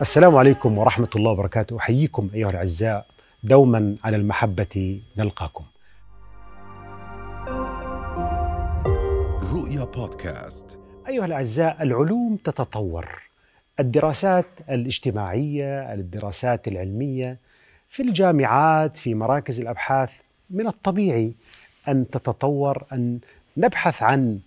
السلام عليكم ورحمة الله وبركاته. أحييكم أيها الأعزاء. دوما على المحبة نلقاكم. رؤيا بودكاست. أيها الأعزاء العلوم تتطور. الدراسات الاجتماعية الدراسات العلمية في الجامعات في مراكز الأبحاث من الطبيعي أن تتطور أن نبحث عن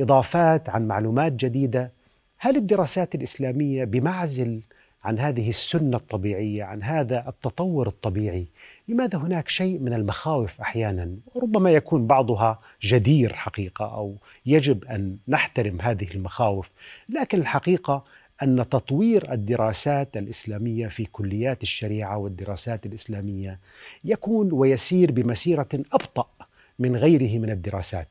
إضافات عن معلومات جديدة. هل الدراسات الإسلامية بمعزل عن هذه السنة الطبيعية عن هذا التطور الطبيعي. لماذا هناك شيء من المخاوف أحيانا؟ ربما يكون بعضها جدير حقيقة أو يجب أن نحترم هذه المخاوف. لكن الحقيقة أن تطوير الدراسات الإسلامية في كليات الشريعة والدراسات الإسلامية يكون ويسير بمسيرة أبطأ من غيره من الدراسات.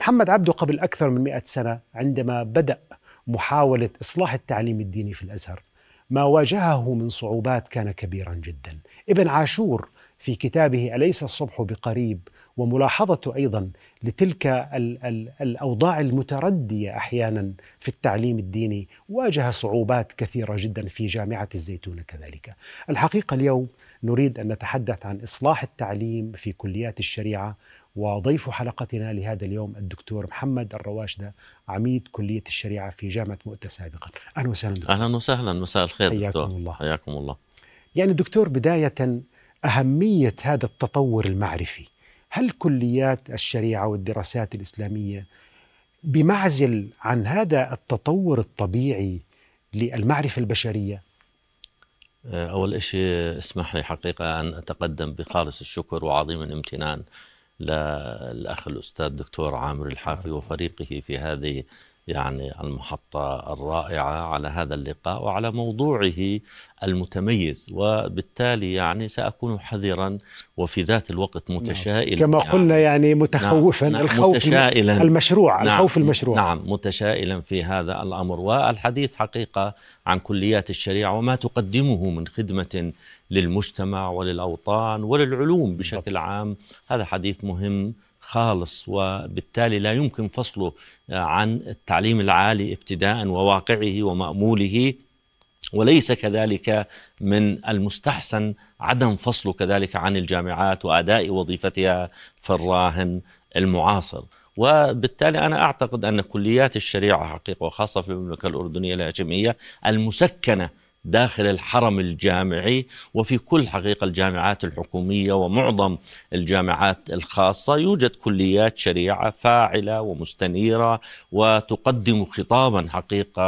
محمد عبده قبل أكثر من مئة سنة عندما بدأ محاولة إصلاح التعليم الديني في الأزهر. ما واجهه من صعوبات كان كبيرا جدا. ابن عاشور في كتابه أليس الصبح بقريب؟ وملاحظته أيضا لتلك ال ال الأوضاع المتردية أحيانا في التعليم الديني واجه صعوبات كثيرة جدا في جامعة الزيتونة كذلك. الحقيقة اليوم نريد أن نتحدث عن إصلاح التعليم في كليات الشريعة وضيف حلقتنا لهذا اليوم الدكتور محمد الرواشدة عميد كلية الشريعة في جامعة مؤتة سابقا. أهلا وسهلا دكتور. أهلا وسهلا. مساء الخير حياكم دكتور الله. حياكم الله. يعني دكتور بداية أهمية هذا التطور المعرفي هل كليات الشريعة والدراسات الإسلامية بمعزل عن هذا التطور الطبيعي للمعرفة البشرية؟ أول شيء اسمح لي حقيقة أن أتقدم بخالص الشكر وعظيم الامتنان للأخ الأستاذ دكتور عامر الحافي وفريقه في هذه يعني المحطة الرائعة على هذا اللقاء وعلى موضوعه المتميز. وبالتالي يعني سأكون حذرا وفي ذات الوقت متشائلا. كما يعني قلنا يعني متخوفا نعم الخوف متشائلا. المشروع نعم الخوف المشروع. نعم متشائلا في هذا الأمر. والحديث حقيقة عن كليات الشريعة وما تقدمه من خدمة للمجتمع وللأوطان وللعلوم بشكل عام. هذا حديث مهم خالص وبالتالي لا يمكن فصله عن التعليم العالي ابتداء وواقعه ومأموله. وليس كذلك من المستحسن عدم فصله كذلك عن الجامعات وأداء وظيفتها في الراهن المعاصر. وبالتالي أنا أعتقد أن كليات الشريعة حقيقة وخاصة في المملكة الأردنية الهاشمية المسكنة داخل الحرم الجامعي وفي كل حقيقة الجامعات الحكومية ومعظم الجامعات الخاصة يوجد كليات شريعة فاعلة ومستنيرة وتقدم خطابا حقيقة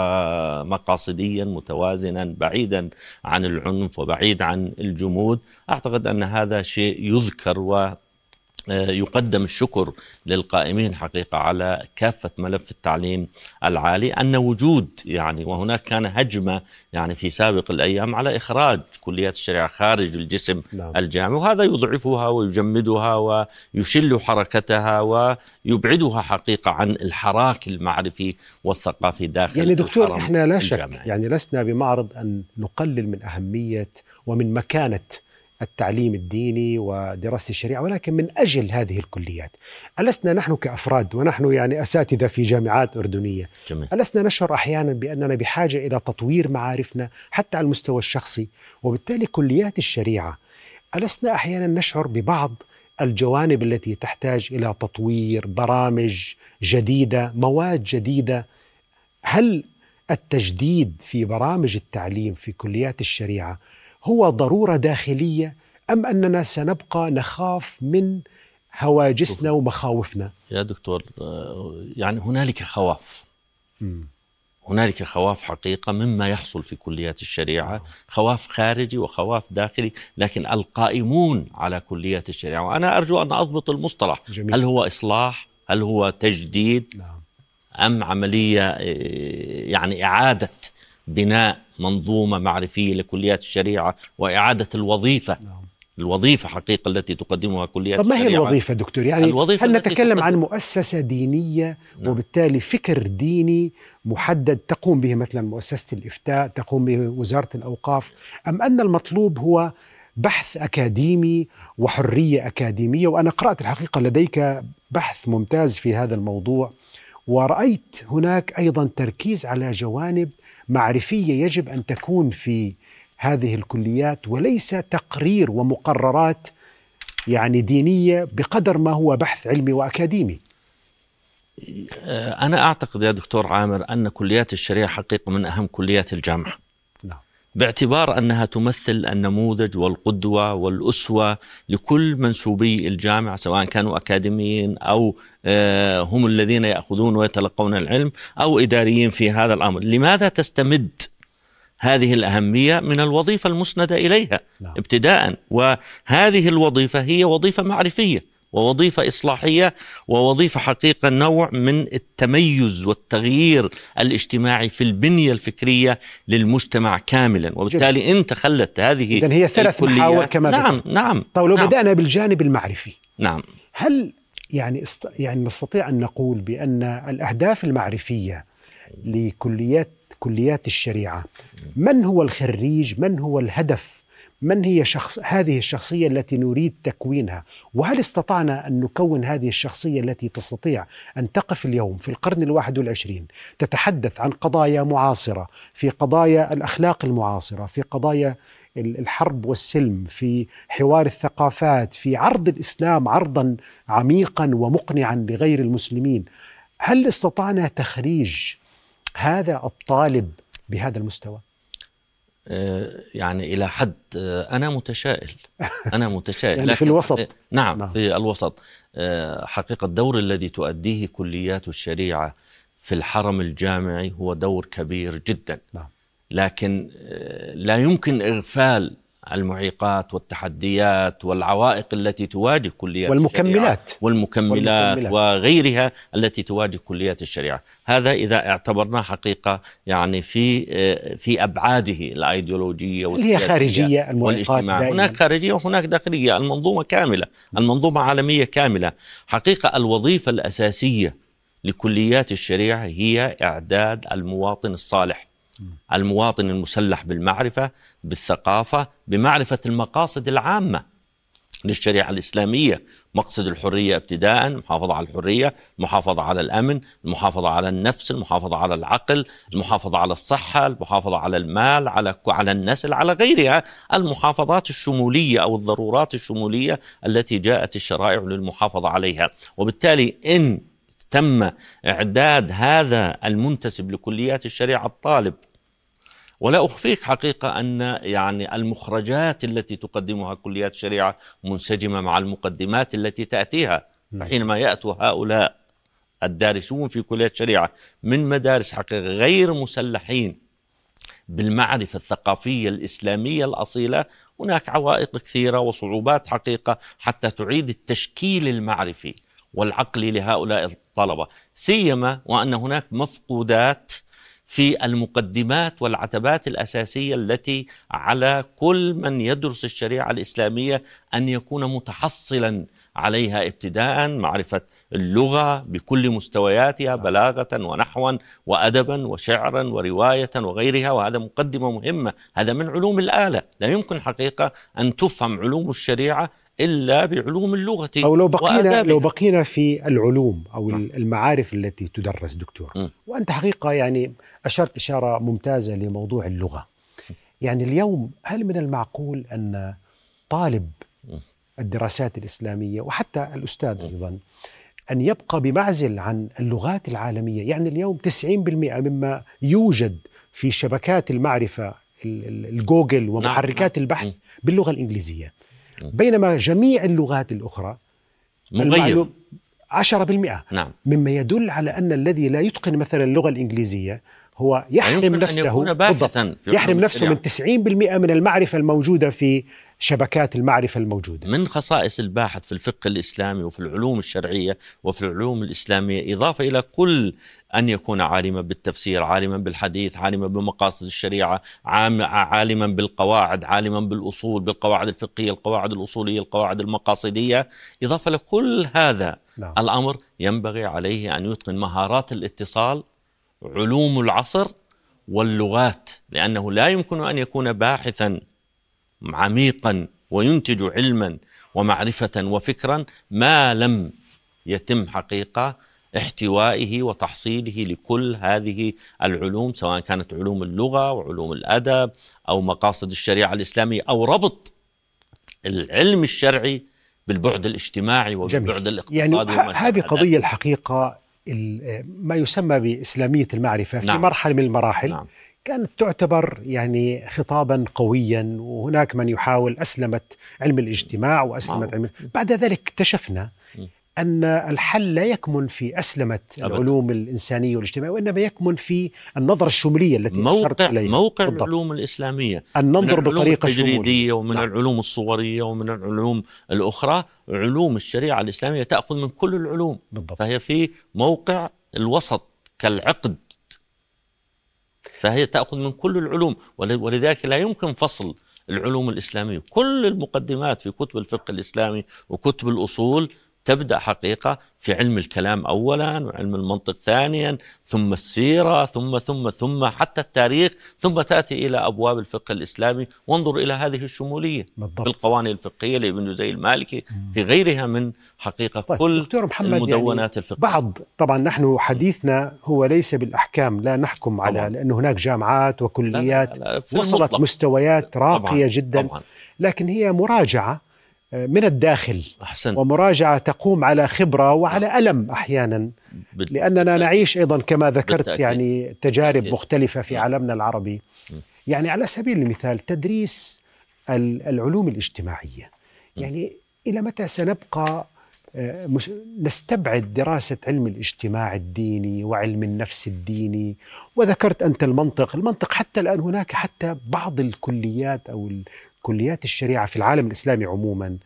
مقاصديا متوازنا بعيدا عن العنف وبعيد عن الجمود. أعتقد أن هذا شيء يذكر و يقدم الشكر للقائمين حقيقة على كافة ملف التعليم العالي أن وجود يعني وهناك كان هجمة يعني في سابق الأيام على إخراج كليات الشريعة خارج الجسم نعم. الجامعي وهذا يضعفها ويجمدها ويشل حركتها ويبعدها حقيقة عن الحراك المعرفي والثقافي داخل يعني دكتور إحنا لا شك الجامعي. يعني لسنا بمعرض أن نقلل من أهمية ومن مكانة التعليم الديني ودراسة الشريعة ولكن من أجل هذه الكليات. ألسنا نحن كأفراد ونحن يعني أساتذة في جامعات أردنية. جميل. ألسنا نشعر أحيانا بأننا بحاجة إلى تطوير معارفنا حتى على المستوى الشخصي وبالتالي كليات الشريعة. ألسنا أحيانا نشعر ببعض الجوانب التي تحتاج إلى تطوير برامج جديدة مواد جديدة. هل التجديد في برامج التعليم في كليات الشريعة هو ضرورة داخلية أم أننا سنبقى نخاف من هواجسنا ومخاوفنا؟ يا دكتور يعني هنالك خواف. هنالك خواف حقيقة مما يحصل في كليات الشريعة خواف خارجي وخواف داخلي لكن القائمون على كليات الشريعة. وأنا أرجو أن أضبط المصطلح. جميل. هل هو إصلاح؟ هل هو تجديد؟ نعم. أم عملية يعني إعادة بناء منظومة معرفية لكليات الشريعة وإعادة الوظيفة نعم. الوظيفة حقيقة التي تقدمها كليات طب ما هي الوظيفة دكتور؟ يعني الوظيفة هل نتكلم عن مؤسسة دينية نعم. وبالتالي فكر ديني محدد تقوم به مثلا مؤسسة الإفتاء تقوم به وزارة الأوقاف أم أن المطلوب هو بحث أكاديمي وحرية أكاديمية وأنا قرأت الحقيقة لديك بحث ممتاز في هذا الموضوع ورأيت هناك أيضا تركيز على جوانب معرفية يجب أن تكون في هذه الكليات وليس تقرير ومقررات يعني دينية بقدر ما هو بحث علمي وأكاديمي أنا أعتقد يا دكتور عامر أن كليات الشريعة حقيقة من أهم كليات الجامعة. باعتبار أنها تمثل النموذج والقدوة والأسوة لكل منسوبي الجامعة سواء كانوا أكاديميين أو آه، هم الذين يأخذون ويتلقون العلم أو إداريين في هذا الأمر. لماذا تستمد هذه الأهمية من الوظيفة المسندة إليها نعم. ابتداء؟ وهذه الوظيفة هي وظيفة معرفية. ووظيفة إصلاحية ووظيفة حقيقة نوع من التميز والتغيير الاجتماعي في البنية الفكرية للمجتمع كاملا وبالتالي جميل. إن تخلت هذه إذن هي ثلاث محاور كما نعم ذكرت. نعم طيب لو نعم. بدأنا بالجانب المعرفي نعم هل يعني است... يعني نستطيع أن نقول بأن الأهداف المعرفية لكليات كليات الشريعة من هو الخريج من هو الهدف من هي شخص هذه الشخصية التي نريد تكوينها؟ وهل استطعنا أن نكون هذه الشخصية التي تستطيع أن تقف اليوم في القرن الواحد والعشرين تتحدث عن قضايا معاصرة في قضايا الأخلاق المعاصرة في قضايا ال- الحرب والسلم في حوار الثقافات في عرض الإسلام عرضا عميقا ومقنعا لغير المسلمين؟ هل استطعنا تخريج هذا الطالب بهذا المستوى؟ يعني إلى حد آه، أنا متشائل أنا متشائل يعني في الوسط. نعم, نعم. في الوسط آه، حقيقة الدور الذي تؤديه كليات الشريعة في الحرم الجامعي هو دور كبير جدا نعم. لكن آه، لا يمكن إغفال المعيقات والتحديات والعوائق التي تواجه كليات والمكملات. الشريعة والمكملات, والمكملات. وغيرها التي تواجه كليات الشريعة. هذا إذا اعتبرناه حقيقة يعني في في أبعاده الأيديولوجية اللي هي خارجية والاجتماع. دائما. هناك خارجية وهناك داخلية. المنظومة كاملة. المنظومة عالمية كاملة. حقيقة الوظيفة الأساسية لكليات الشريعة هي إعداد المواطن الصالح. المواطن المسلح بالمعرفة بالثقافة بمعرفة المقاصد العامة للشريعة الإسلامية. مقصد الحرية ابتداء المحافظة على الحرية المحافظة على الأمن المحافظة على النفس المحافظة على العقل المحافظة على الصحة المحافظة على المال على على النسل على غيرها. المحافظات الشمولية أو الضرورات الشمولية التي جاءت الشرائع للمحافظة عليها. وبالتالي إن تم إعداد هذا المنتسب لكليات الشريعة الطالب ولا أخفيك حقيقة أن يعني المخرجات التي تقدمها كليات الشريعة منسجمة مع المقدمات التي تأتيها نعم. حينما يأتوا هؤلاء الدارسون في كليات الشريعة من مدارس حقيقة غير مسلحين بالمعرفة الثقافية الإسلامية الأصيلة هناك عوائق كثيرة وصعوبات حقيقة حتى تعيد التشكيل المعرفي والعقلي لهؤلاء الطلبة سيما وأن هناك مفقودات في المقدمات والعتبات الأساسية التي على كل من يدرس الشريعة الإسلامية أن يكون متحصلا عليها ابتداء معرفة اللغة بكل مستوياتها بلاغة ونحوا وأدبا وشعرا ورواية وغيرها وهذا مقدمة مهمة هذا من علوم الآلة. لا يمكن حقيقة أن تفهم علوم الشريعة إلا بعلوم اللغة أو لو بقينا وآدابها. لو بقينا في العلوم أو نعم. المعارف التي تدرس دكتور م. وأنت حقيقة يعني أشرت إشارة ممتازة لموضوع اللغة يعني اليوم هل من المعقول أن طالب م. الدراسات الإسلامية وحتى الأستاذ أيضا أن يبقى بمعزل عن اللغات العالمية يعني اليوم 90% مما يوجد في شبكات المعرفة ال- ال- الجوجل ومحركات نعم. البحث الإنجليزية م. بينما جميع اللغات مغيب. المعلوم 10% نعم. مما يدل على أن الذي لا يتقن مثلا اللغة الإنجليزية هو يحرم نفسه بالضبط يحرم نفسه من الشريعة. 90% من المعرفة الموجودة في شبكات المعرفة الموجودة من خصائص الباحث في الفقه الإسلامي وفي العلوم الشرعية وفي العلوم الإسلامية إضافة إلى كل أن يكون عالما بالتفسير عالما بالحديث عالما بمقاصد الشريعة عالما بالقواعد عالما بالأصول بالقواعد الفقهية القواعد الأصولية القواعد المقاصدية إضافة لكل هذا نعم. الأمر ينبغي عليه أن يتقن مهارات الاتصال علوم العصر واللغات لأنه لا يمكن أن يكون باحثا عميقا وينتج علما ومعرفة وفكرا ما لم يتم حقيقة احتوائه وتحصيله لكل هذه العلوم سواء كانت علوم اللغة وعلوم الأدب أو مقاصد الشريعة الإسلامية أو ربط العلم الشرعي بالبعد الاجتماعي وبالبعد جميل. الاقتصادي يعني هذه شابه قضية الحقيقة ال- ما يسمى بإسلامية المعرفة في نعم. مرحلة من المراحل نعم كانت تعتبر يعني خطابا قويا وهناك من يحاول أسلمت علم الاجتماع وأسلمت معروف. علم بعد ذلك اكتشفنا. أن الحل لا يكمن في أسلمة أبداً. العلوم الإنسانية والاجتماعية وإنما يكمن في النظرة الشمولية التي موقع إليها. موقع بالضبط. العلوم الإسلامية. أن من ننظر العلوم بطريقة شمولية. التجريدية ومن نعم. العلوم الصورية ومن العلوم الأخرى علوم الشريعة الإسلامية تأخذ من كل العلوم. بالضبط. فهي في موقع الوسط كالعقد. فهي تأخذ من كل العلوم. ول- ولذلك لا يمكن فصل العلوم الإسلامية. كل المقدمات في كتب الفقه الإسلامي وكتب الأصول تبدأ حقيقة في علم الكلام أولا وعلم المنطق ثانيا ثم السيرة ثم ثم ثم حتى التاريخ ثم تأتي إلى أبواب الفقه الإسلامي. وانظر إلى هذه الشمولية في بالضبط القوانين الفقهية لابن جزي المالكي في غيرها من حقيقة طيب كل دكتور محمد يعني المدونات الفقهية. بعض طبعا نحن حديثنا هو ليس بالأحكام لا نحكم على طبعاً. لأنه هناك جامعات لا- وكليات لا- لا، في وصلت المطلق. مستويات راقية طبعاً، جدا طبعا. لكن هي مراجعة من الداخل أحسنت ومراجعة تقوم على خبرة وعلى ألم أحيانا بال- لأننا نعيش أيضا كما ذكرت بالتأكيد. يعني تجارب بالتأكيد. مختلفة في نعم. عالمنا العربي م. يعني على سبيل المثال تدريس ال- العلوم الاجتماعية م. يعني إلى متى سنبقى آه، نستبعد دراسة علم الاجتماع الديني وعلم النفس الديني وذكرت أنت المنطق المنطق حتى الآن هناك حتى بعض الكليات أو كليات الشريعة في العالم الإسلامي عموما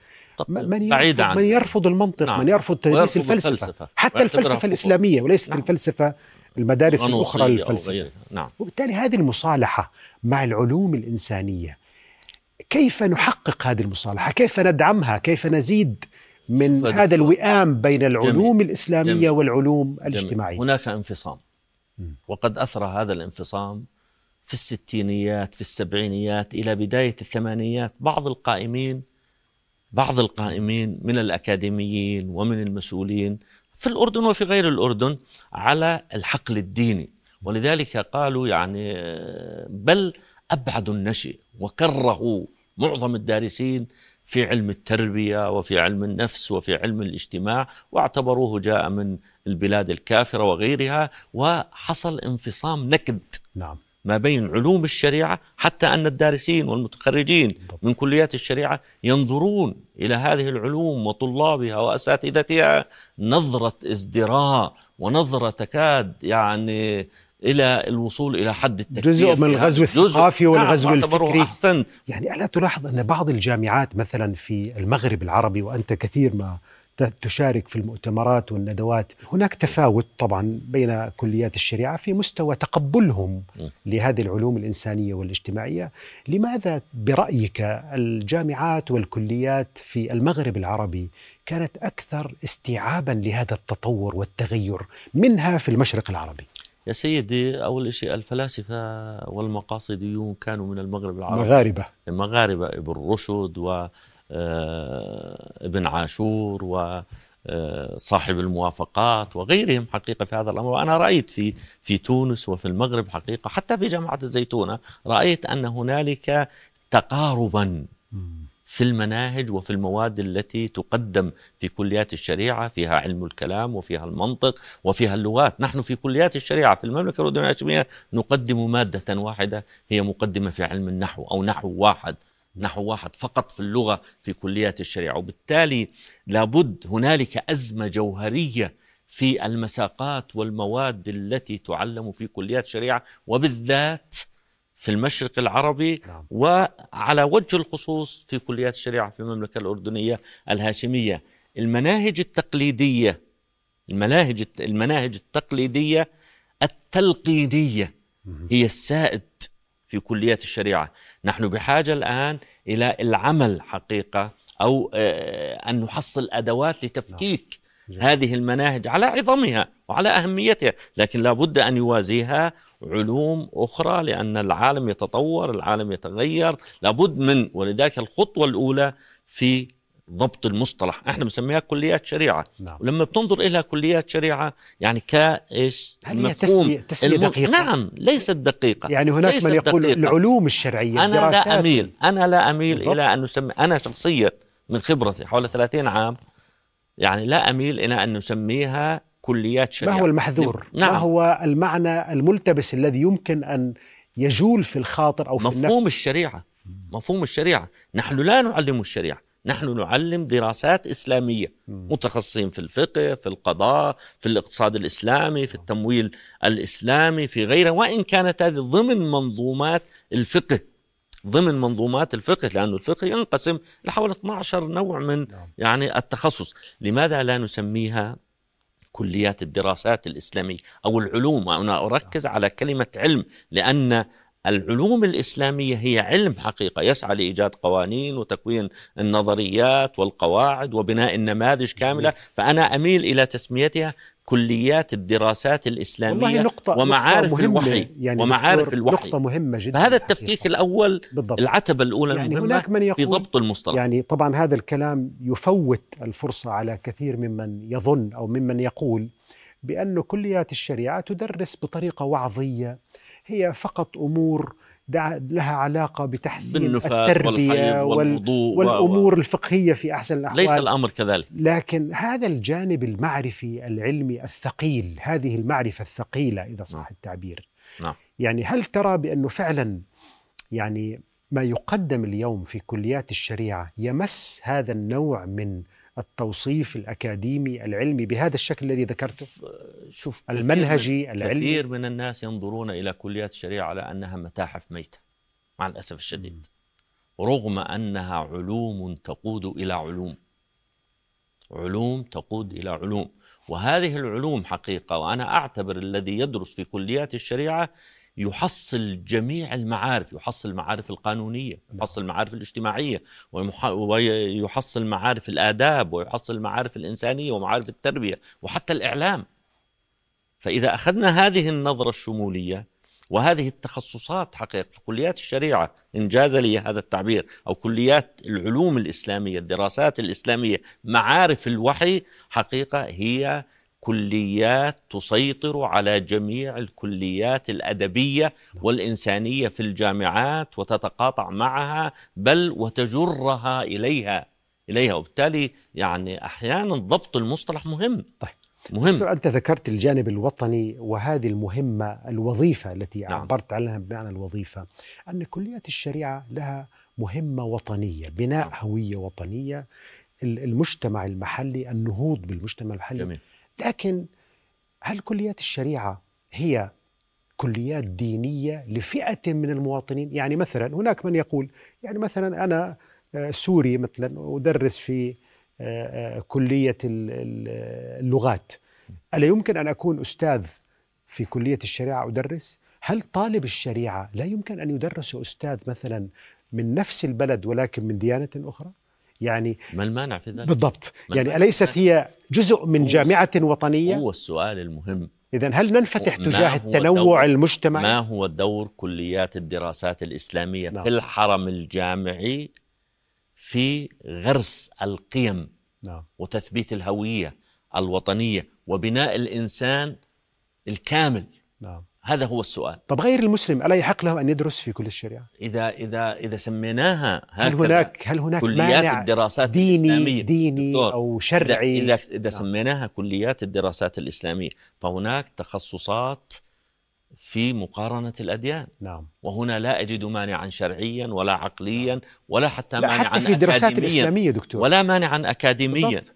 من بعيدة يرفض عن من يرفض المنطق نعم. من يرفض تدريس الفلسفة الفلسفة. حتى الفلسفة. الإسلامية وليست نعم. الفلسفة المدارس الأخرى غيرها. نعم وبالتالي هذه المصالحة مع العلوم الإنسانية كيف نحقق هذه المصالحة كيف ندعمها كيف نزيد من هذا دكتور. الوئام بين العلوم الإسلامية جميل. والعلوم جميل. الاجتماعية هناك انفصام. وقد أثر هذا الانفصام في الستينيات في السبعينيات إلى بداية الثمانينيات بعض القائمين بعض القائمين من الأكاديميين ومن المسؤولين في الأردن وفي غير الأردن على الحقل الديني. ولذلك قالوا يعني آه، بل أبعدوا النشء وكرهوا معظم الدارسين في علم التربية وفي علم النفس وفي علم الاجتماع واعتبروه جاء من البلاد الكافرة وغيرها وحصل انفصام نكد. نعم. ما بين علوم الشريعة حتى أن الدارسين والمتخرجين. من كليات الشريعة ينظرون إلى هذه العلوم وطلابها وأساتذتها نظرة ازدراء ونظرة تكاد يعني إلى الوصول إلى حد التكفير جزء من الغزو. الثقافي والغزو نعم واعتبروه الفكري. أحسن يعني ألا تلاحظ أن بعض الجامعات مثلا في المغرب العربي وأنت كثير ما تشارك في المؤتمرات والندوات. هناك تفاوت طبعا بين كليات الشريعة في مستوى تقبلهم. لهذه العلوم الإنسانية والاجتماعية. لماذا برأيك الجامعات والكليات في المغرب العربي كانت أكثر استيعابا لهذا التطور والتغير منها في المشرق العربي؟ يا سيدي أول شيء الفلاسفة والمقاصديون كانوا من المغرب العربي. مغاربة. المغاربة ابن رشد وابن عاشور وصاحب الموافقات وغيرهم حقيقة في هذا الأمر. وأنا رأيت في في تونس وفي المغرب حقيقة حتى في جامعة الزيتونة رأيت أن هنالك تقاربا في المناهج وفي المواد التي تقدم في كليات الشريعة فيها علم الكلام وفيها المنطق وفيها اللغات. نحن في كليات الشريعة في المملكة الأردنية الهاشمية نقدم مادة واحدة هي مقدمة في علم النحو أو نحو واحد. نحو واحد فقط في اللغة في كليات الشريعة. وبالتالي لابد هنالك أزمة جوهرية في المساقات والمواد التي تعلم في كليات الشريعة وبالذات في المشرق العربي نعم. وعلى وجه الخصوص في كليات الشريعة في المملكة الأردنية الهاشمية. المناهج التقليدية المناهج المناهج التقليدية التلقينية هي السائد في كليات الشريعة. نحن بحاجة الآن إلى العمل حقيقة أو آه، أن نحصل أدوات لتفكيك جميل. هذه المناهج على عظمها وعلى أهميتها لكن لا بد أن يوازيها علوم أخرى لأن العالم يتطور العالم يتغير. لابد من ولذلك الخطوة الأولى في ضبط المصطلح. إحنا بنسميها كليات شريعة. نعم. ولما بتنظر إلى كليات شريعة يعني كإيش؟ هل هي تسمية, تسمية الم... دقيقة؟ نعم ليست دقيقة. يعني هناك من يقول دقيقة. العلوم الشرعية أنا لا أميل أنا لا أميل بالضبط. إلى أن نسمي أنا شخصيا من خبرتي حول 30 عام يعني لا أميل إلى أن نسميها كليات شريعه ما هو المحذور؟ نعم. ما هو المعنى الملتبس الذي يمكن أن يجول في الخاطر أو في مفهوم النفس؟ الشريعة. مفهوم الشريعة. نحن لا نعلم الشريعة. نحن نعلم دراسات إسلامية. متخصصين في الفقه في القضاء في الاقتصاد الإسلامي في التمويل الإسلامي في غيره. وإن كانت هذه ضمن منظومات الفقه ضمن منظومات الفقه لأن الفقه ينقسم لحوالي 12 نوع من نعم. يعني التخصص. لماذا لا نسميها كليات الدراسات الإسلامية أو العلوم؟ وأنا أركز على كلمة علم لأن العلوم الإسلامية هي علم حقيقة يسعى لإيجاد قوانين وتكوين النظريات والقواعد وبناء النماذج كاملة. فأنا أميل إلى تسميتها كليات الدراسات والله الإسلامية نقطة ومعارف نقطة الوحي يعني ومعارف الوحي. نقطة مهمة جدا فهذا. التفكيك الأول بالضبط. العتبة الأولى يعني المهمة هناك من في يقول ضبط المصطلح. يعني طبعا هذا الكلام يفوت الفرصة على كثير ممن يظن أو ممن يقول بأن كليات الشريعة تدرس بطريقة وعظية هي فقط أمور دع- لها علاقة بتحسين بالنفاس التربية والوضوء و- والأمور الفقهية في أحسن الأحوال ليس الأمر كذلك لكن هذا الجانب المعرفي العلمي الثقيل هذه المعرفة الثقيلة إذا صح نعم. التعبير نعم. يعني هل ترى بأنه فعلا يعني ما يقدم اليوم في كليات الشريعة يمس هذا النوع من التوصيف الأكاديمي العلمي بهذا الشكل الذي ذكرته؟ شوف المنهجي من العلمي. كثير من الناس ينظرون إلى كليات الشريعة على أنها متاحف ميتة مع الأسف الشديد. رغم أنها علوم تقود إلى علوم. علوم تقود إلى علوم. وهذه العلوم حقيقة وأنا أعتبر الذي يدرس في كليات الشريعة يحصل جميع المعارف يحصل المعارف القانونية يحصل المعارف الاجتماعية ويمح- ويحصل معارف الآداب ويحصل المعارف الإنسانية ومعارف التربية وحتى الإعلام. فإذا أخذنا هذه النظرة الشمولية وهذه التخصصات حقيقة في كليات الشريعة إن جاز لي هذا التعبير أو كليات العلوم الإسلامية الدراسات الإسلامية معارف الوحي حقيقة هي كليات تسيطر على جميع الكليات الأدبية والإنسانية في الجامعات وتتقاطع معها بل وتجرها إليها إليها وبالتالي يعني أحيانا ضبط المصطلح مهم طيب. مهم دكتور أنت ذكرت الجانب الوطني وهذه المهمة الوظيفة التي نعم. عبرت عنها بمعنى الوظيفة أن كليات الشريعة لها مهمة وطنية بناء نعم. هوية وطنية ال- المجتمع المحلي النهوض بالمجتمع المحلي جميل لكن هل كليات الشريعة هي كليات دينية لفئة من المواطنين؟ يعني مثلا هناك من يقول يعني مثلا أنا آه، سوري مثلا أدرس في آه، آه، ال- اللغات. ألا يمكن أن أكون أستاذ في كلية الشريعة أدرس؟ هل طالب الشريعة لا يمكن أن يدرس أستاذ مثلا من نفس البلد ولكن من ديانة أخرى؟ يعني ما المانع في ذلك؟ بالضبط يعني؟ أليست هي جزء من جامعة وطنية هو السؤال المهم إذا هل ننفتح تجاه التنوع المجتمعي؟ ما هو دور كليات الدراسات الإسلامية نعم. في الحرم الجامعي في غرس القيم نعم وتثبيت الهوية الوطنية وبناء الإنسان الكامل نعم هذا هو السؤال. طب غير المسلم ألا يحق له أن يدرس في كل الشريعة؟ إذا إذا إذا سميناها هل هناك هل هناك كليات مانع الدراسات ديني الإسلامية. ديني دكتور، أو إذا شرعي؟ إذا, إذا نعم. سميناها كليات الدراسات الإسلامية فهناك تخصصات في مقارنة الأديان. نعم. وهنا لا أجد مانعا شرعيا ولا عقليا ولا حتى لا مانعا حتى في الدراسات الإسلامية دكتور. ولا مانعا أكاديميا. بالضبط.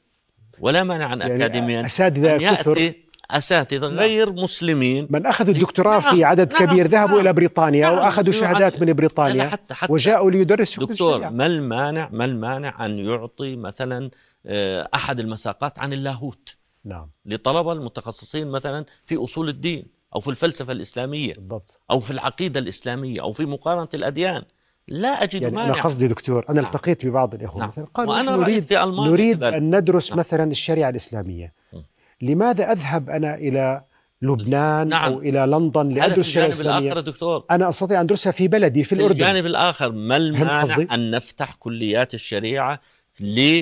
ولا مانعا يعني أكاديميا. أساتذة كثر. يأتي أساتذة غير مسلمين. من أخذوا الدكتوراه نعم، في عدد نعم، كبير ذهبوا نعم، إلى بريطانيا نعم، وأخذوا يعد- شهادات من بريطانيا حتى حتى وجاءوا ليدرسوا دكتور ما المانع ما المانع أن يعطي مثلا آه، أحد المساقات عن اللاهوت؟ نعم. لطلبة المتخصصين مثلا في أصول الدين أو في الفلسفة الإسلامية بالضبط. أو في العقيدة الإسلامية أو في مقارنة الأديان. لا أجد يعني مانع. أنا قصدي دكتور أنا نعم. التقيت ببعض الإخوة نعم. مثلا. قالوا وأنا نريد في ألمانيا نريد كذلك. أن ندرس نعم. مثلا الشريعة الإسلامية. م. لماذا أذهب أنا إلى لبنان نعم. أو إلى لندن الجانب الآخر الإسلامية يا دكتور أنا أستطيع أن أدرسها في بلدي في في الأردن الجانب الآخر ما المانع؟ أن نفتح كليات الشريعة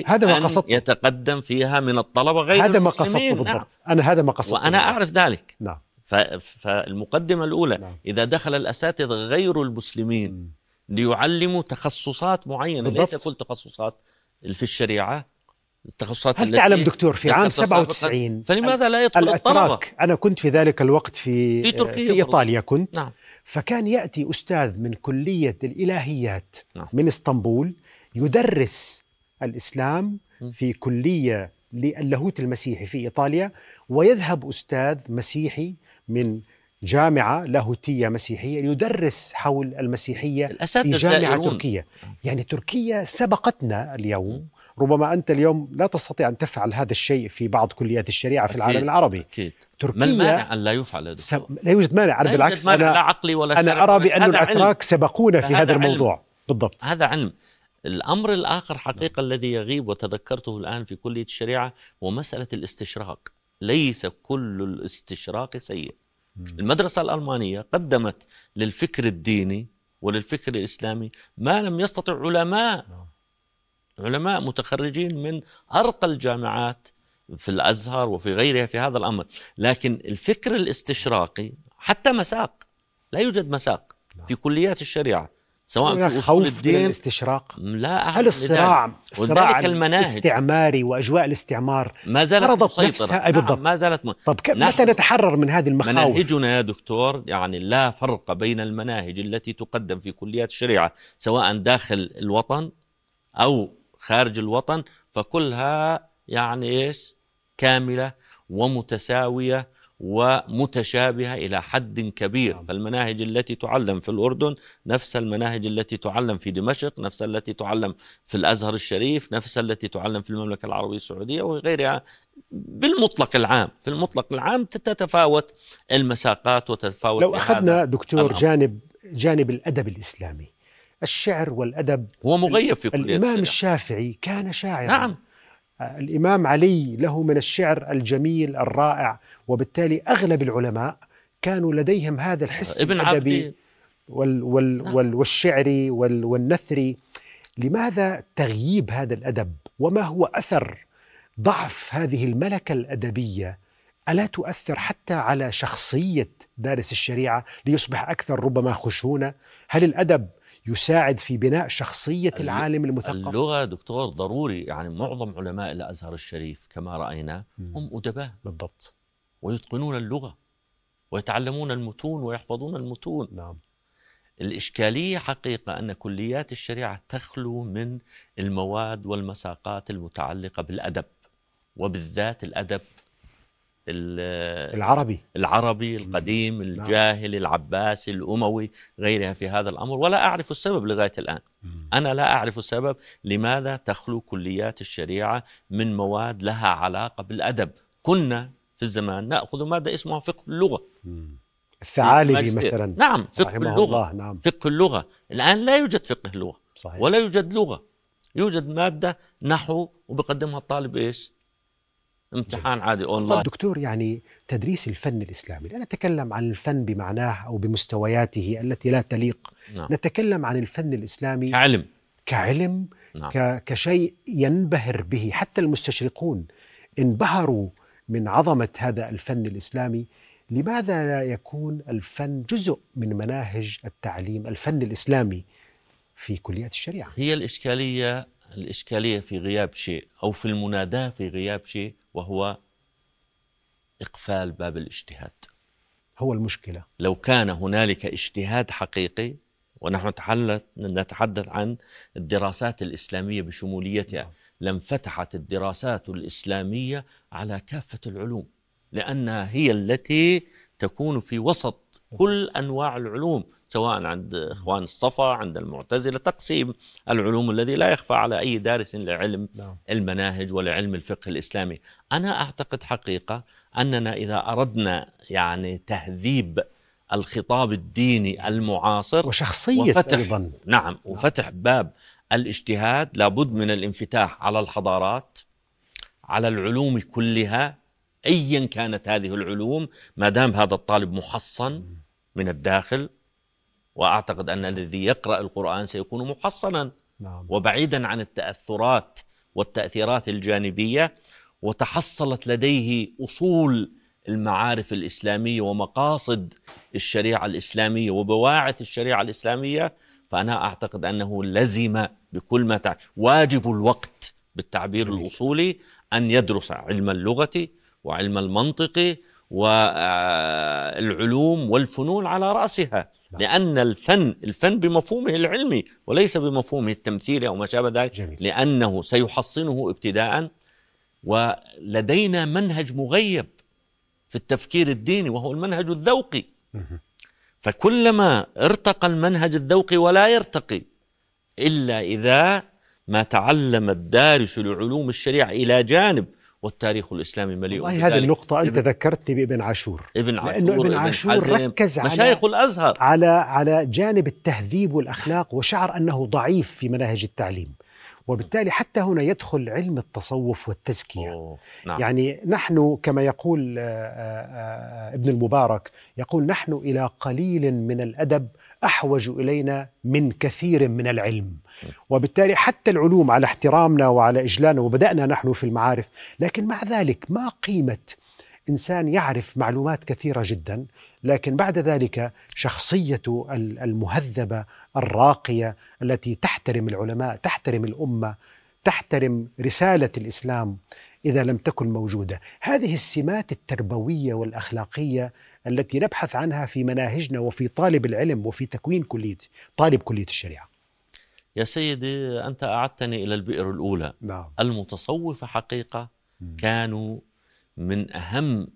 هذا ما لأن قصدته. يتقدم فيها من الطلبة غير هذا ما قصدته المسلمين. نعم. بالضبط أنا هذا ما قصدته وأنا بالضبط. أعرف ذلك نعم ف- فالمقدمة الأولى نعم. إذا دخل الأساتذة غير المسلمين مم. ليعلموا تخصصات معينة بالضبط. ليس كل تخصصات في الشريعة التخصصات هل تعلم دكتور في عام ذكرت سابقاً، 97 فلماذا لا يدخل الأتراك. أنا كنت في ذلك الوقت في في تركيا في برضو. إيطاليا كنت. نعم. فكان يأتي أستاذ من كلية الإلهيات نعم. من إسطنبول يدرس الإسلام. في كلية للاهوت المسيحي في إيطاليا ويذهب أستاذ مسيحي من جامعة لاهوتية مسيحية ليدرس حول المسيحية في الزائرون. تركية. يعني تركيا سبقتنا اليوم. ربما أنت اليوم لا تستطيع أن تفعل هذا الشيء في بعض كليات الشريعة في. العالم العربي. أكيد. ما تركيا المانع أن لا يفعل يا سب... لا يوجد مانع أنا لا بالعكس مانع لا أنا عقلي ولا بأن هذا علم. الأتراك سبقونا في هذا هذا علم. الموضوع. بالضبط. هذا علم. الأمر الآخر حقيقة الذي يغيب وتذكرته الآن في كلية الشريعة هو مسألة الاستشراق. ليس كل الاستشراق سيء. المدرسة الألمانية قدمت للفكر الديني وللفكر الإسلامي ما لم يستطع علماء نعم. علماء متخرجين من أرقى الجامعات في الأزهر وفي غيرها في هذا الأمر. لكن الفكر الاستشراقي حتى مساق لا يوجد مساق في كليات الشريعة سواء في أصول خوف من الدين. الاستشراق. لا هل الصراع ولذلك المناهج. الاستعماري وأجواء الاستعمار ما زالت فرضت مسيطرة. نفسها- نعم، بالضبط. ما زالت م... طب ك... نحن- متى نتحرر من هذه المخاوف؟ مناهجنا يا دكتور يعني لا فرق بين المناهج التي تقدم في كليات الشريعة سواء داخل الوطن أو خارج الوطن فكلها يعني إيش كاملة ومتساوية ومتشابهة إلى حد كبير نعم. فالمناهج التي تعلم في الأردن نفس المناهج التي تعلم في دمشق نفس التي تعلم في الأزهر الشريف نفس التي تعلم في المملكة العربية السعودية وغيرها بالمطلق العام في المطلق العام تتفاوت المساقات وتتفاوت لو أخذنا دكتور الأمر. جانب جانب الأدب الإسلامي الشعر والأدب. هو مغيب في كلية الإمام الشريعة. الشافعي كان شاعرا. نعم. الإمام علي له من الشعر الجميل الرائع وبالتالي أغلب العلماء كانوا لديهم هذا الحس ابن الأدبي عبد وال وال نعم. وال والشعري وال والنثري لماذا تغييب هذا الأدب؟ وما هو أثر ضعف هذه الملكة الأدبية؟ ألا تؤثر حتى على شخصية دارس الشريعة ليصبح أكثر ربما خشونة؟ هل الأدب يساعد في بناء شخصية الل- العالم المثقف. اللغة دكتور ضروري. يعني معظم علماء الأزهر الشريف كما رأينا. هم أدباء. بالضبط. ويتقنون اللغة ويتعلمون المتون ويحفظون المتون. نعم. الإشكالية حقيقة أن كليات الشريعة تخلو من المواد والمساقات المتعلقة بالأدب وبالذات الأدب ال- العربي. العربي القديم الجاهلي العباسي الأموي غيرها في هذا الأمر. ولا أعرف السبب لغاية الآن. أنا لا أعرف السبب لماذا تخلو كليات الشريعة من مواد لها علاقة بالأدب. كنا في الزمان نأخذ مادة اسمها فقه اللغة. الثعالبي. مثلا. نعم فقه اللغة. الله نعم. فقه اللغة. الآن لا يوجد فقه اللغة صحيح. ولا يوجد لغة. يوجد مادة نحو وبقدمها الطالب إيش؟ امتحان عادي طب أونلاين. دكتور يعني تدريس الفن الإسلامي لا نتكلم عن الفن بمعناه أو بمستوياته التي لا تليق نعم. نتكلم عن الفن الإسلامي كعلم. كعلم نعم. ك- كشيء ينبهر به. حتى المستشرقون انبهروا من عظمة هذا الفن الإسلامي. لماذا لا يكون الفن جزء من مناهج التعليم الفن الإسلامي في كليات الشريعة؟ هي الإشكالية الإشكالية في غياب شيء أو في المناداة في غياب شيء وهو إقفال باب الاجتهاد. هو المشكلة. لو كان هنالك اجتهاد حقيقي ونحن نتحدث عن الدراسات الإسلامية بشموليتها لانفتحت الدراسات الإسلامية على كافة العلوم لأنها هي التي تكون في وسط كل أنواع العلوم سواء عند إخوان الصفا عند المعتزلة تقسيم العلوم الذي لا يخفى على أي دارس لعلم نعم. المناهج ولعلم الفقه الإسلامي. أنا أعتقد حقيقة أننا إذا أردنا يعني تهذيب الخطاب الديني المعاصر وشخصية وفتح أيضا. نعم وفتح باب الاجتهاد لابد من الانفتاح على الحضارات على العلوم كلها ايا كانت هذه العلوم ما دام هذا الطالب محصن من الداخل. وأعتقد أن الذي يقرأ القرآن سيكون محصنا نعم وبعيدا عن التأثرات والتأثيرات الجانبية وتحصلت لديه أصول المعارف الإسلامية ومقاصد الشريعة الإسلامية وبواعث الشريعة الإسلامية فأنا أعتقد أنه لزم بكل ما تع... واجب الوقت بالتعبير الأصولي أن يدرس علم اللغة وعلم المنطق والعلوم والفنون على رأسها نعم. لأن الفن الفن بمفهومه العلمي وليس بمفهومه التمثيلي أو ما شابه ذلك جميل. لأنه سيحصنه ابتداء ولدينا منهج مغيب في التفكير الديني وهو المنهج الذوقي. فكلما ارتقى المنهج الذوقي ولا يرتقي إلا إذا ما تعلم الدارس لعلوم الشريعة إلى جانب والتاريخ الإسلامي مليء والله هذه النقطة أنت ذكرتني بابن عاشور ابن عاشور لأنه ابن عاشور ابن ركز على مشايخ الأزهر على على جانب التهذيب والأخلاق وشعر أنه ضعيف في مناهج التعليم وبالتالي حتى هنا يدخل علم التصوف والتزكية أوه. نعم. يعني نحن كما يقول آه، آه، آه، ابن المبارك يقول نحن إلى قليل من الأدب أحوج إلينا من كثير من العلم. وبالتالي حتى العلوم على احترامنا وعلى إجلالنا وبدأنا نحن في المعارف لكن مع ذلك ما قيمة إنسان يعرف معلومات كثيرة جدا لكن بعد ذلك شخصيته المهذبة الراقية التي تحترم العلماء تحترم الأمة تحترم رسالة الإسلام إذا لم تكن موجودة. هذه السمات التربوية والأخلاقية التي نبحث عنها في مناهجنا وفي طالب العلم وفي تكوين كلية طالب كلية الشريعة. يا سيدي أنت أعدتني إلى البئر الأولى. نعم. المتصوفه حقيقة كانوا من أهم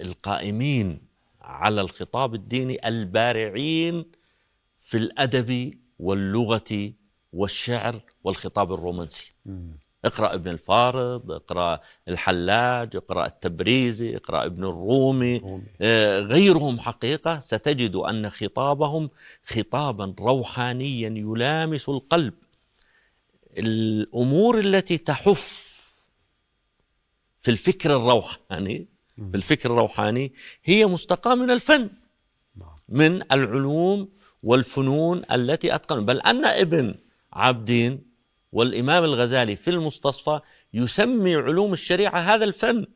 القائمين على الخطاب الديني البارعين في الأدب واللغة والشعر والخطاب الرومانسي. اقرأ ابن الفارض اقرأ الحلاج اقرأ التبريزي اقرأ ابن الرومي آه، غيرهم حقيقة ستجد أن خطابهم خطابا روحانيا يلامس القلب. الأمور التي تحف في الفكر الروحاني في الفكر الروحاني هي مستقاة من الفن نعم. من العلوم والفنون التي أتقن. بل أن ابن عابدين والإمام الغزالي في المستصفى يسمي علوم الشريعة هذا الفن.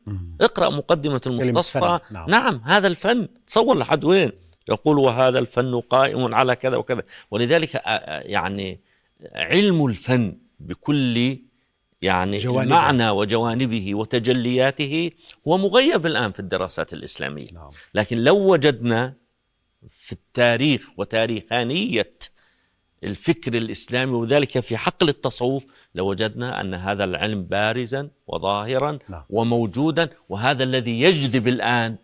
اقرأ مقدمة المستصفى. نعم. نعم هذا الفن. تصور لحد وين؟ يقول وهذا الفن قائم على كذا وكذا. ولذلك يعني علم الفن بكل يعني جوانبه. معنى وجوانبه وتجلياته هو مغيب الآن في الدراسات الإسلامية. نعم. لكن لو وجدنا في التاريخ وتاريخانية الفكر الإسلامي وذلك في حقل التصوف لوجدنا أن هذا العلم بارزا وظاهرا نعم. وموجودا وهذا الذي يجذب الآن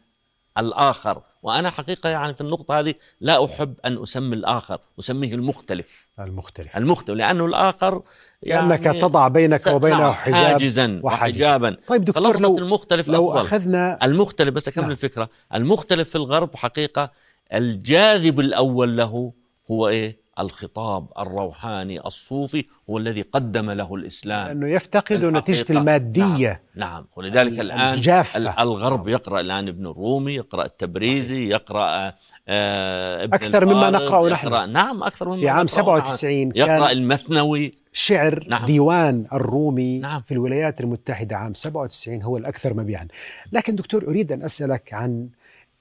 الآخر. وأنا حقيقة يعني في النقطة هذه لا أحب أن أسمي الآخر أسميه المختلف. المختلف. المختلف لأنه الآخر يعني لأنك تضع بينك وبينه نعم حجاب حاجزا وحجابا. طيب دكتور لو المختلف لو أفضل. أخذنا المختلف بس أكمل نعم. الفكرة. المختلف في الغرب حقيقة الجاذب الأول له هو إيه؟ الخطاب الروحاني الصوفي هو الذي قدم له الإسلام لأنه يفتقد نتيجة المادية نعم, نعم. ولذلك الآن الجافة. الغرب يقرأ الآن ابن الرومي يقرأ التبريزي يقرأ آه ابن أكثر مما نقرأ نحن نعم أكثر مما في عام 97 كان يقرأ المثنوي شعر نعم. ديوان الرومي نعم. في الولايات المتحدة عام 97 هو الأكثر مبيعا لكن دكتور أريد أن أسألك عن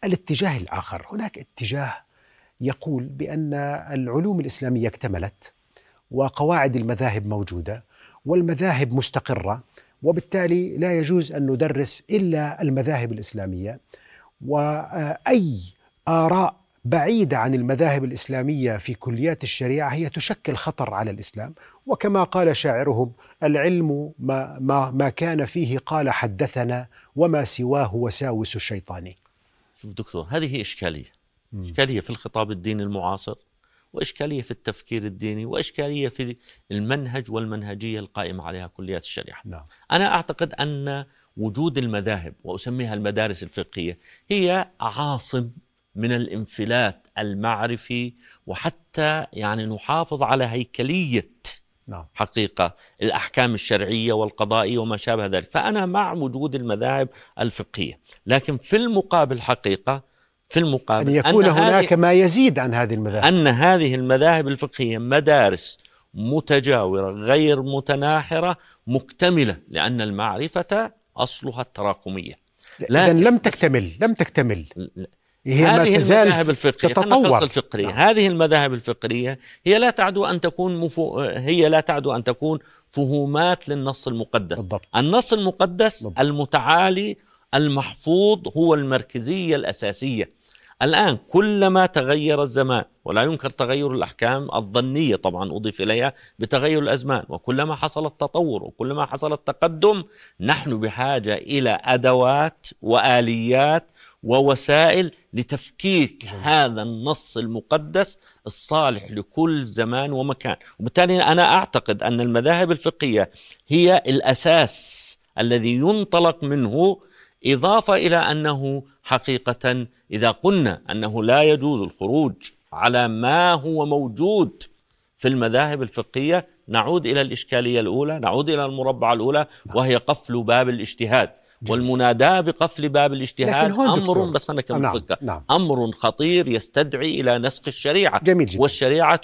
الاتجاه الآخر هناك اتجاه يقول بأن العلوم الإسلامية اكتملت وقواعد المذاهب موجودة والمذاهب مستقرة وبالتالي لا يجوز أن ندرس إلا المذاهب الإسلامية. وأي آراء بعيدة عن المذاهب الإسلامية في كليات الشريعة هي تشكل خطر على الإسلام. وكما قال شاعرهم العلم ما, ما, ما كان فيه قال حدثنا وما سواه وساوس الشيطان. شوف دكتور هذه اشكاليه إشكالية. في الخطاب الديني المعاصر وإشكالية في التفكير الديني وإشكالية في المنهج والمنهجية القائمة عليها كليات الشريعة نعم. أنا أعتقد أن وجود المذاهب وأسميها المدارس الفقهية هي عاصم من الانفلات المعرفي وحتى يعني نحافظ على هيكلية نعم. حقيقة الأحكام الشرعية والقضائية وما شابه ذلك فأنا مع وجود المذاهب الفقهية لكن في المقابل حقيقة في المقابل أن يكون أن هناك ما يزيد عن هذه المذاهب. أن هذه المذاهب الفقهية مدارس متجاورة غير متناحرة مكتملة لأن المعرفة أصلها التراكمية. لكن لم تكتمل لم تكتمل. هي هذه المذاهب الفقهية تتطور. الفقرية نعم. هذه المذاهب الفقهية هي لا تعدو أن تكون مفو... هي لا تعدو أن تكون فهومات للنص المقدس. بالضبط. النص المقدس بالضبط. المتعالي المحفوظ هو المركزية الأساسية. الآن كلما تغير الزمان ولا ينكر تغير الأحكام الظنية طبعا أضيف إليها بتغير الأزمان وكلما حصل التطور وكلما حصل التقدم نحن بحاجة إلى أدوات وآليات ووسائل لتفكيك هذا النص المقدس الصالح لكل زمان ومكان. وبالتالي أنا أعتقد أن المذاهب الفقهية هي الأساس الذي ينطلق منه إضافة إلى أنه حقيقة إذا قلنا أنه لا يجوز الخروج على ما هو موجود في المذاهب الفقهية نعود إلى الإشكالية الأولى نعود إلى المربعة الأولى وهي قفل باب الاجتهاد والمناداة بقفل باب الاجتهاد أمر بس خلينا نعم. نعم. أمر خطير يستدعي إلى نسخ الشريعة جميل جدا. والشريعة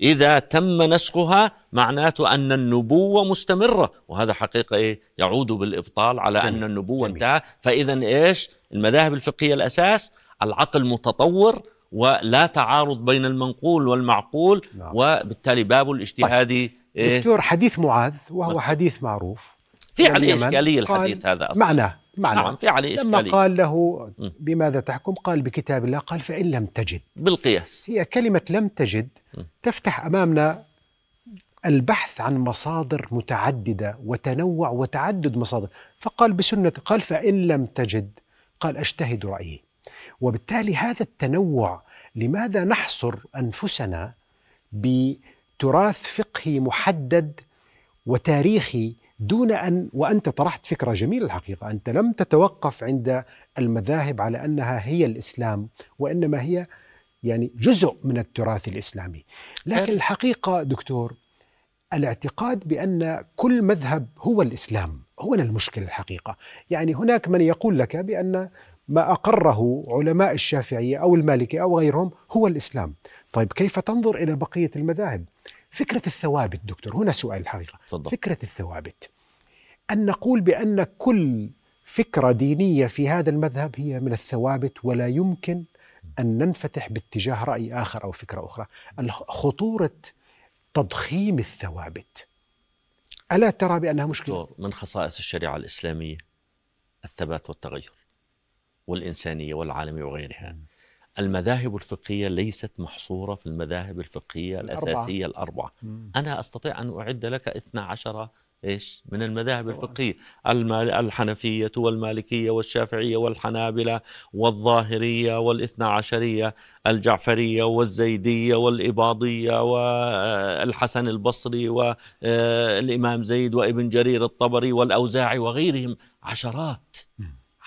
إذا تم نسخها معناته أن النبوة مستمرة وهذا حقيقة إيه؟ يعود بالإبطال على جميل. أن النبوة انتهى فإذا إيش المذاهب الفقهية الأساس العقل متطور ولا تعارض بين المنقول والمعقول نعم. وبالتالي باب الاجتهادي طيب. إيه؟ دكتور حديث معاذ وهو حديث معروف في عليه إشكالية الحديث هذا أصلا معناه معنى. نعم في عليه لما قال له بماذا تحكم؟ قال بكتاب الله قال فإن لم تجد. بالقياس. هي كلمة لم تجد تفتح أمامنا البحث عن مصادر متعددة وتنوع وتعدد مصادر. فقال بسنة قال فإن لم تجد قال أجتهد رأيي. وبالتالي هذا التنوع لماذا نحصر أنفسنا بتراث فقهي محدد وتاريخي دون أن وأنت طرحت فكرة جميلة الحقيقة. أنت لم تتوقف عند المذاهب على أنها هي الإسلام وإنما هي يعني جزء من التراث الإسلامي. لكن الحقيقة دكتور الاعتقاد بأن كل مذهب هو الإسلام هو المشكلة الحقيقة. يعني هناك من يقول لك بأن ما أقره علماء الشافعية أو المالكية أو غيرهم هو الإسلام. طيب كيف تنظر إلى بقية المذاهب؟ فكرة الثوابت دكتور هنا سؤال الحقيقة. فضل. فكرة الثوابت. أن نقول بأن كل فكرة دينية في هذا المذهب هي من الثوابت ولا يمكن أن ننفتح باتجاه رأي آخر أو فكرة أخرى خطورة تضخيم الثوابت ألا ترى بأنها مشكلة؟ من خصائص الشريعة الإسلامية الثبات والتغير والإنسانية والعالمية وغيرها المذاهب الفقهية ليست محصورة في المذاهب الفقهية الأربعة. الأساسية الأربعة مم. أنا أستطيع أن أعد لك 12 إيش؟ من المذاهب الفقهية. الحنفية والمالكية والشافعية والحنابلة والظاهرية والاثنا عشرية الجعفرية والزيدية والإباضية والحسن البصري والامام زيد وابن جرير الطبري والأوزاعي وغيرهم. عشرات.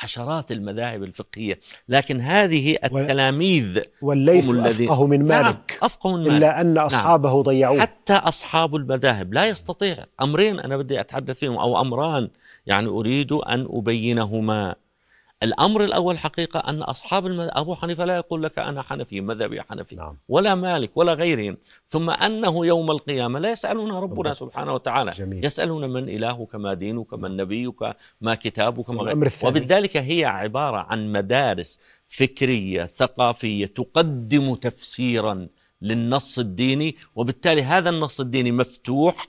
عشرات المذاهب الفقهية. لكن هذه التلاميذ والليث هم الذين أفقه من نعم، مالك. نعم أفقه من مالك. إلا أن نعم. أصحابه نعم ضيعوه. حتى أصحاب المذاهب لا يستطيع. أمرين أنا بدي أتحدث فيهم أو أمران يعني أريد أن أبينهما. الأمر الأول حقيقة أن أصحاب المذهب أبو حنيفة لا يقول لك أنا حنفي مذهبي حنفي نعم. ولا مالك ولا غيرهم ثم أنه يوم القيامة لا يسالنا ربنا سبحانه وتعالى جميل. يسالنا من إلهك ما دينك من نبيك ما كتابك ما غيرك وبذلك هي عبارة عن مدارس فكرية ثقافية تقدم تفسيرا للنص الديني وبالتالي هذا النص الديني مفتوح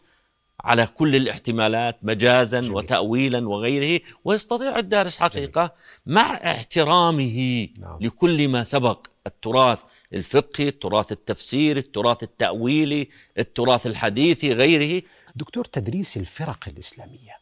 على كل الاحتمالات مجازا جميل. وتأويلا وغيره ويستطيع الدارس حقيقة جميل. مع احترامه نعم. لكل ما سبق التراث الفقهي التراث التفسيري التراث التأويلي التراث الحديثي غيره دكتور تدريس الفرق الإسلامية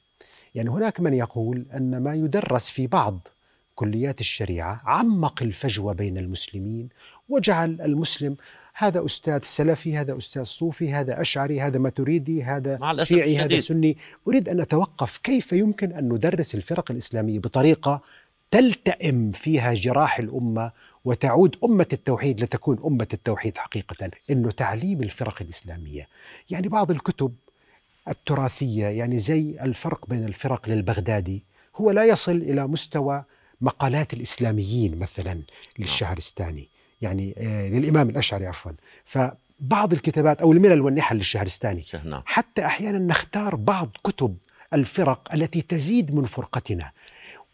يعني هناك من يقول أن ما يدرس في بعض كليات الشريعة عمق الفجوة بين المسلمين وجعل المسلم هذا أستاذ سلفي هذا أستاذ صوفي هذا أشعري هذا ماتريدي هذا شيعي هذا سني. أريد أن أتوقف. كيف يمكن أن ندرس الفرق الإسلامية بطريقة تلتئم فيها جراح الأمة وتعود أمة التوحيد لتكون أمة التوحيد حقيقة؟ إنه تعليم الفرق الإسلامية. يعني بعض الكتب التراثية يعني زي الفرق بين الفرق للبغدادي هو لا يصل إلى مستوى مقالات الإسلاميين مثلا للشهرستاني. يعني آه، للإمام الأشعري عفوا. ف بعض الكتابات أو الملل والنحل للشهرستاني نعم. حتى أحيانا نختار بعض كتب الفرق التي تزيد من فرقتنا.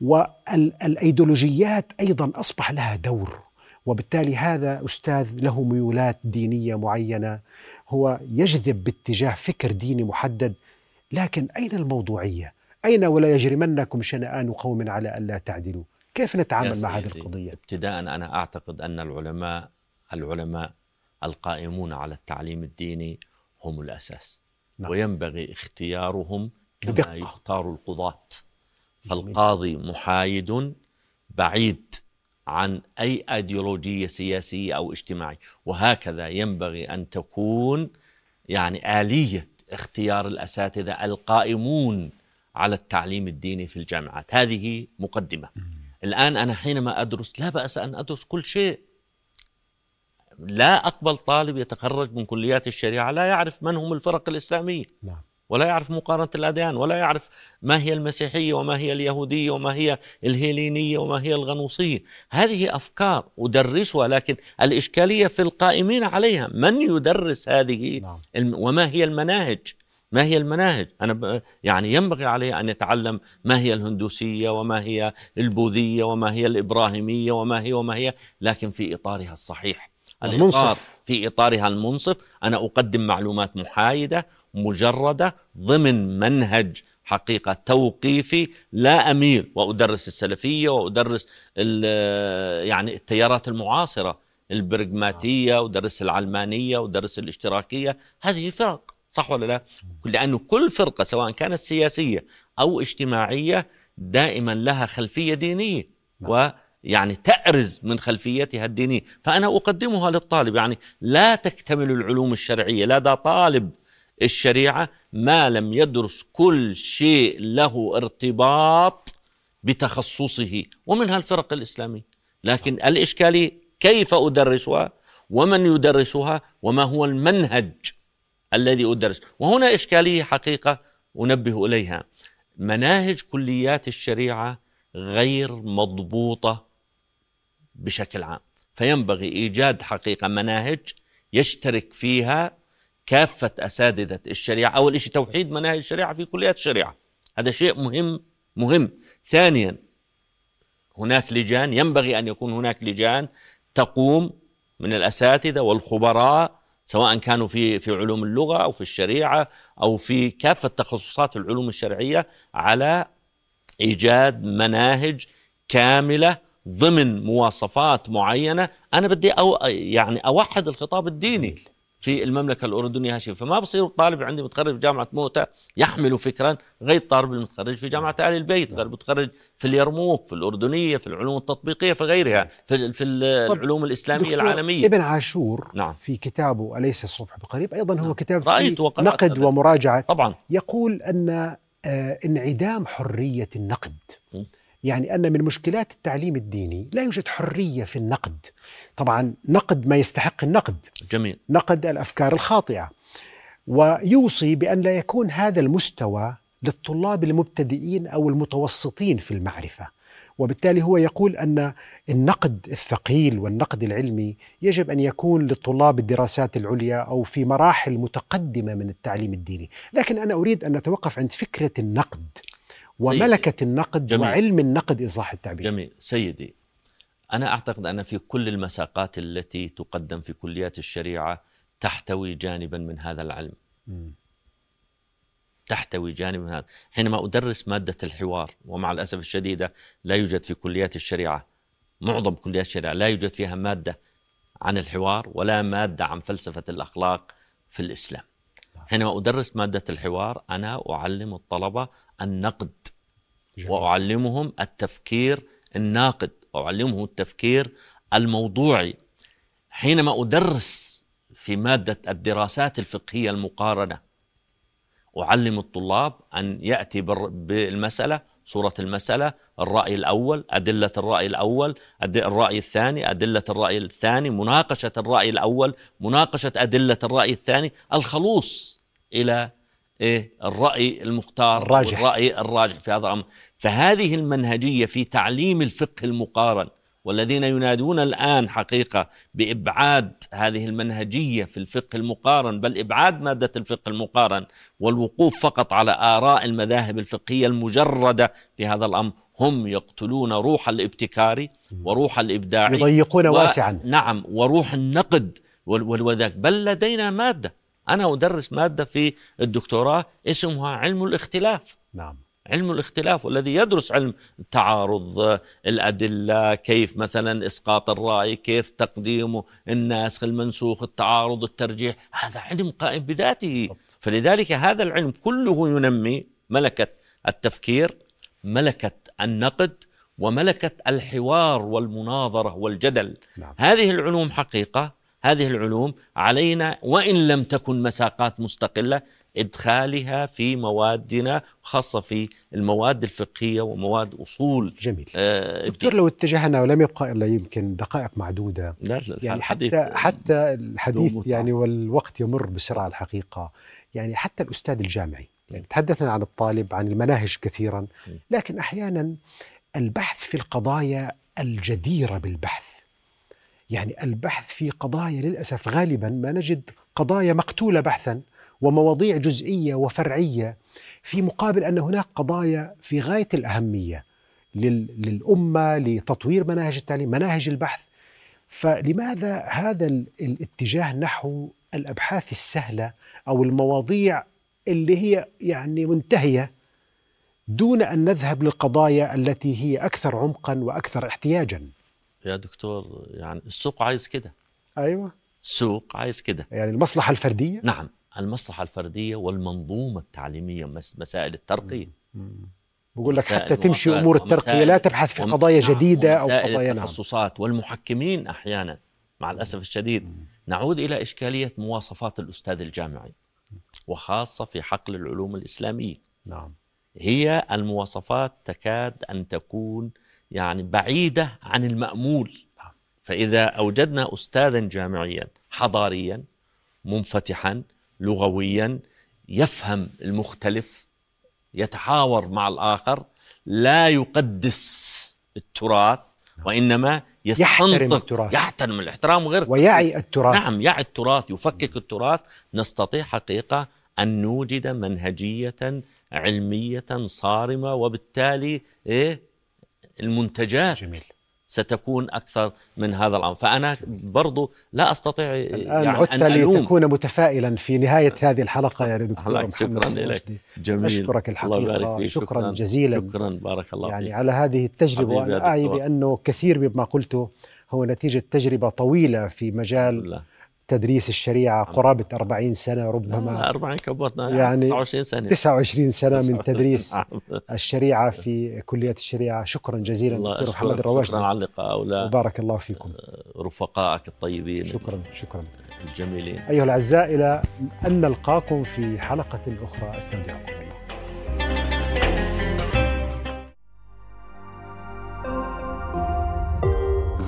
والأيديولوجيات أيضا أصبح لها دور. وبالتالي هذا أستاذ له ميولات دينية معينة. هو يجذب باتجاه فكر ديني محدد. لكن أين الموضوعية؟ أين ولا يجرمنكم شنآن قوم على الا تعدلوا؟ كيف نتعامل مع هذه القضية؟ ابتداء أنا أعتقد أن العلماء العلماء القائمون على التعليم الديني هم الأساس نعم. وينبغي اختيارهم كما بدقة. يختار القضاة فالقاضي محايد بعيد عن أي أيديولوجية سياسية أو اجتماعية وهكذا ينبغي أن تكون يعني آلية اختيار الأساتذة القائمون على التعليم الديني في الجامعات هذه مقدمة الآن أنا حينما أدرس لا بأس أن أدرس كل شيء. لا أقبل طالب يتخرج من كليات الشريعة لا يعرف من هم الفرق الإسلامية. نعم. ولا يعرف مقارنة الأديان ولا يعرف ما هي المسيحية وما هي اليهودية وما هي الهيلينية وما هي الغنوصية. هذه أفكار أدرسها لكن الإشكالية في القائمين عليها. من يدرس هذه نعم. وما هي المناهج؟ ما هي المناهج؟ أنا يعني ينبغي عليه أن يتعلم ما هي الهندوسية وما هي البوذية وما هي الإبراهيمية وما هي وما هي لكن في إطارها الصحيح. الإطار في إطارها المنصف أنا أقدم معلومات محايدة مجردة ضمن منهج حقيقة توقيفي لا اميل وأدرس السلفية وأدرس يعني التيارات المعاصرة البرغماتية ودرس العلمانية ودرس الاشتراكية. هذه فرق. صح ولا لا؟ لأنه كل فرقة سواء كانت سياسية أو اجتماعية دائما لها خلفية دينية ويعني تأرز من خلفيتها الدينية، فأنا أقدمها للطالب يعني لا تكتمل العلوم الشرعية لدى طالب الشريعة ما لم يدرس كل شيء له ارتباط بتخصصه ومنها الفرق الإسلامية. لكن الإشكالية كيف أدرسها ومن يدرسها وما هو المنهج الذي أدرس. وهنا إشكالية حقيقة أنبه إليها. مناهج كليات الشريعة غير مضبوطة بشكل عام. فينبغي إيجاد حقيقة مناهج يشترك فيها كافة أساتذة الشريعة. أول شيء توحيد مناهج الشريعة في كليات الشريعة. هذا شيء مهم مهم. ثانيا هناك لجان ينبغي أن يكون هناك لجان تقوم من الأساتذة والخبراء سواء كانوا في في علوم اللغة أو في الشريعة أو في كافة تخصصات العلوم الشرعية على إيجاد مناهج كاملة ضمن مواصفات معينة. أنا بدي أو يعني أوحد الخطاب الديني. في المملكة الأردنية هاشم فما بصير الطالب عندي متخرج في جامعة موتى يحمل فكرا غير الطالب المتخرج في جامعة آل البيت غير متخرج في اليرموك في الأردنية في العلوم التطبيقية في غيرها في في العلوم الإسلامية العالمية. ابن عاشور نعم. في كتابه أليس الصبح بقريب؟ أيضا هو نعم. كتاب رأيت نقد ومراجعة. طبعا. يقول أن آه انعدام حرية النقد. يعني أن من مشكلات التعليم الديني لا يوجد حرية في النقد. طبعا نقد ما يستحق النقد. جميل. نقد الأفكار الخاطئة. ويوصي بأن لا يكون هذا المستوى للطلاب المبتدئين أو المتوسطين في المعرفة. وبالتالي هو يقول أن النقد الثقيل والنقد العلمي يجب أن يكون للطلاب الدراسات العليا أو في مراحل متقدمة من التعليم الديني، لكن أنا أريد أن نتوقف عند فكرة النقد. وملكة النقد جميل. وعلم النقد اصلاح التعبير. جميل، سيدي أنا أعتقد أن في كل المساقات التي تقدم في كليات الشريعة تحتوي جانبا من هذا العلم. تحتوي جانب من هذا. حينما أدرس مادة الحوار ومع الأسف الشديد لا يوجد في كليات الشريعة معظم كليات الشريعة لا يوجد فيها مادة عن الحوار ولا مادة عن فلسفة الأخلاق في الإسلام. حينما أدرس مادة الحوار أنا أعلم الطلبة النقد. وأعلمهم التفكير الناقد وأعلمه التفكير الموضوعي. حينما أدرس في مادة الدراسات الفقهية المقارنة أعلم الطلاب أن يأتي بالمسألة صورة المسألة الرأي الأول أدلة الرأي الأول الرأي الثاني أدلة الرأي الثاني مناقشة الرأي الأول مناقشة أدلة الرأي الثاني الخلوص إلى إيه؟ الرأي المختار الراجح. والرأي الراجح في هذا الأمر. فهذه المنهجية في تعليم الفقه المقارن والذين ينادون الآن حقيقة بإبعاد هذه المنهجية في الفقه المقارن بل إبعاد مادة الفقه المقارن والوقوف فقط على آراء المذاهب الفقهية المجردة في هذا الأمر. هم يقتلون روح الابتكار وروح الابداع يضيقون و... واسعا. نعم وروح النقد وذاك. بل لدينا مادة أنا أدرس مادة في الدكتوراه اسمها علم الاختلاف. نعم. علم الاختلاف والذي يدرس علم التعارض الأدلة كيف مثلا إسقاط الرأي كيف تقديم الناسخ المنسوخ التعارض الترجيح. هذا علم قائم بذاته. فلذلك هذا العلم كله ينمي ملكة التفكير ملكة النقد وملكة الحوار والمناظرة والجدل. نعم. هذه العلوم حقيقة هذه العلوم علينا وإن لم تكن مساقات مستقلة إدخالها في موادنا خاصة في المواد الفقهية ومواد أصول. جميل. آه دكتور لو اتجهنا ولم يبقى إلا يمكن دقائق معدودة. لا لا يعني حتى حتى الحديث يعني والوقت يمر بسرعة الحقيقة. يعني حتى الأستاذ الجامعي يعني تحدثنا عن الطالب عن المناهج كثيرا لكن أحيانا البحث في القضايا الجديرة بالبحث يعني البحث في قضايا للأسف غالبا ما نجد قضايا مقتولة بحثا ومواضيع جزئية وفرعية في مقابل أن هناك قضايا في غاية الأهمية للأمة لتطوير مناهج التعليم، مناهج البحث. فلماذا هذا الاتجاه نحو الأبحاث السهلة أو المواضيع اللي هي يعني منتهية دون أن نذهب للقضايا التي هي أكثر عمقا وأكثر احتياجا؟ يا دكتور يعني السوق عايز كده. أيوه. السوق عايز كده. يعني المصلحة الفردية؟ نعم المصلحة الفردية والمنظومة التعليمية مسائل الترقية. بقول لك حتى تمشي أمور الترقية لا تبحث في قضايا نعم، جديدة أو قضايا نعم. التخصصات والمحكمين أحيانا مع الأسف الشديد. نعود إلى إشكالية مواصفات الأستاذ الجامعي وخاصة في حقل العلوم الإسلامية. نعم. هي المواصفات تكاد أن تكون يعني بعيدة عن المأمول. نعم. فإذا أوجدنا استاذا جامعيا حضاريا منفتحا لغويا يفهم المختلف يتحاور مع الآخر لا يقدس التراث وإنما يحترم التراث. يحترم الاحترام غير ويعي التراث. نعم يعي التراث يفكك التراث. نستطيع حقيقة أن نوجد منهجية علمية صارمة وبالتالي إيه؟ المنتجات جميل. ستكون أكثر من هذا الأمر. فأنا برضو لا أستطيع الآن يعني عدت لتكون متفائلا في نهاية هذه الحلقة يا دكتور محمد شكرا لك. جميل. أشكرك الحقيقة الله يبارك فيك. شكرا, شكرا. جزيلا. شكرا. بارك الله يعني فيك. على هذه التجربة. وأنا أعي بأنه كثير مما قلته هو نتيجة تجربة طويلة في مجال الله. تدريس الشريعة قرابة 40 سنة ربما. 40 كبرنا يعني 29 سنة. 29 سنة من تدريس نعم. الشريعة في كلية الشريعة. شكرا جزيلا دكتور محمد الرواج شكرا على اللقاء وبارك الله فيكم. آه، رفقائك الطيبين. شكرا شكرا. الجميلين. أيها الأعزاء إلى أن نلقاكم في حلقة أخرى أستودعكم الله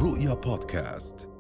رؤيا بودكاست.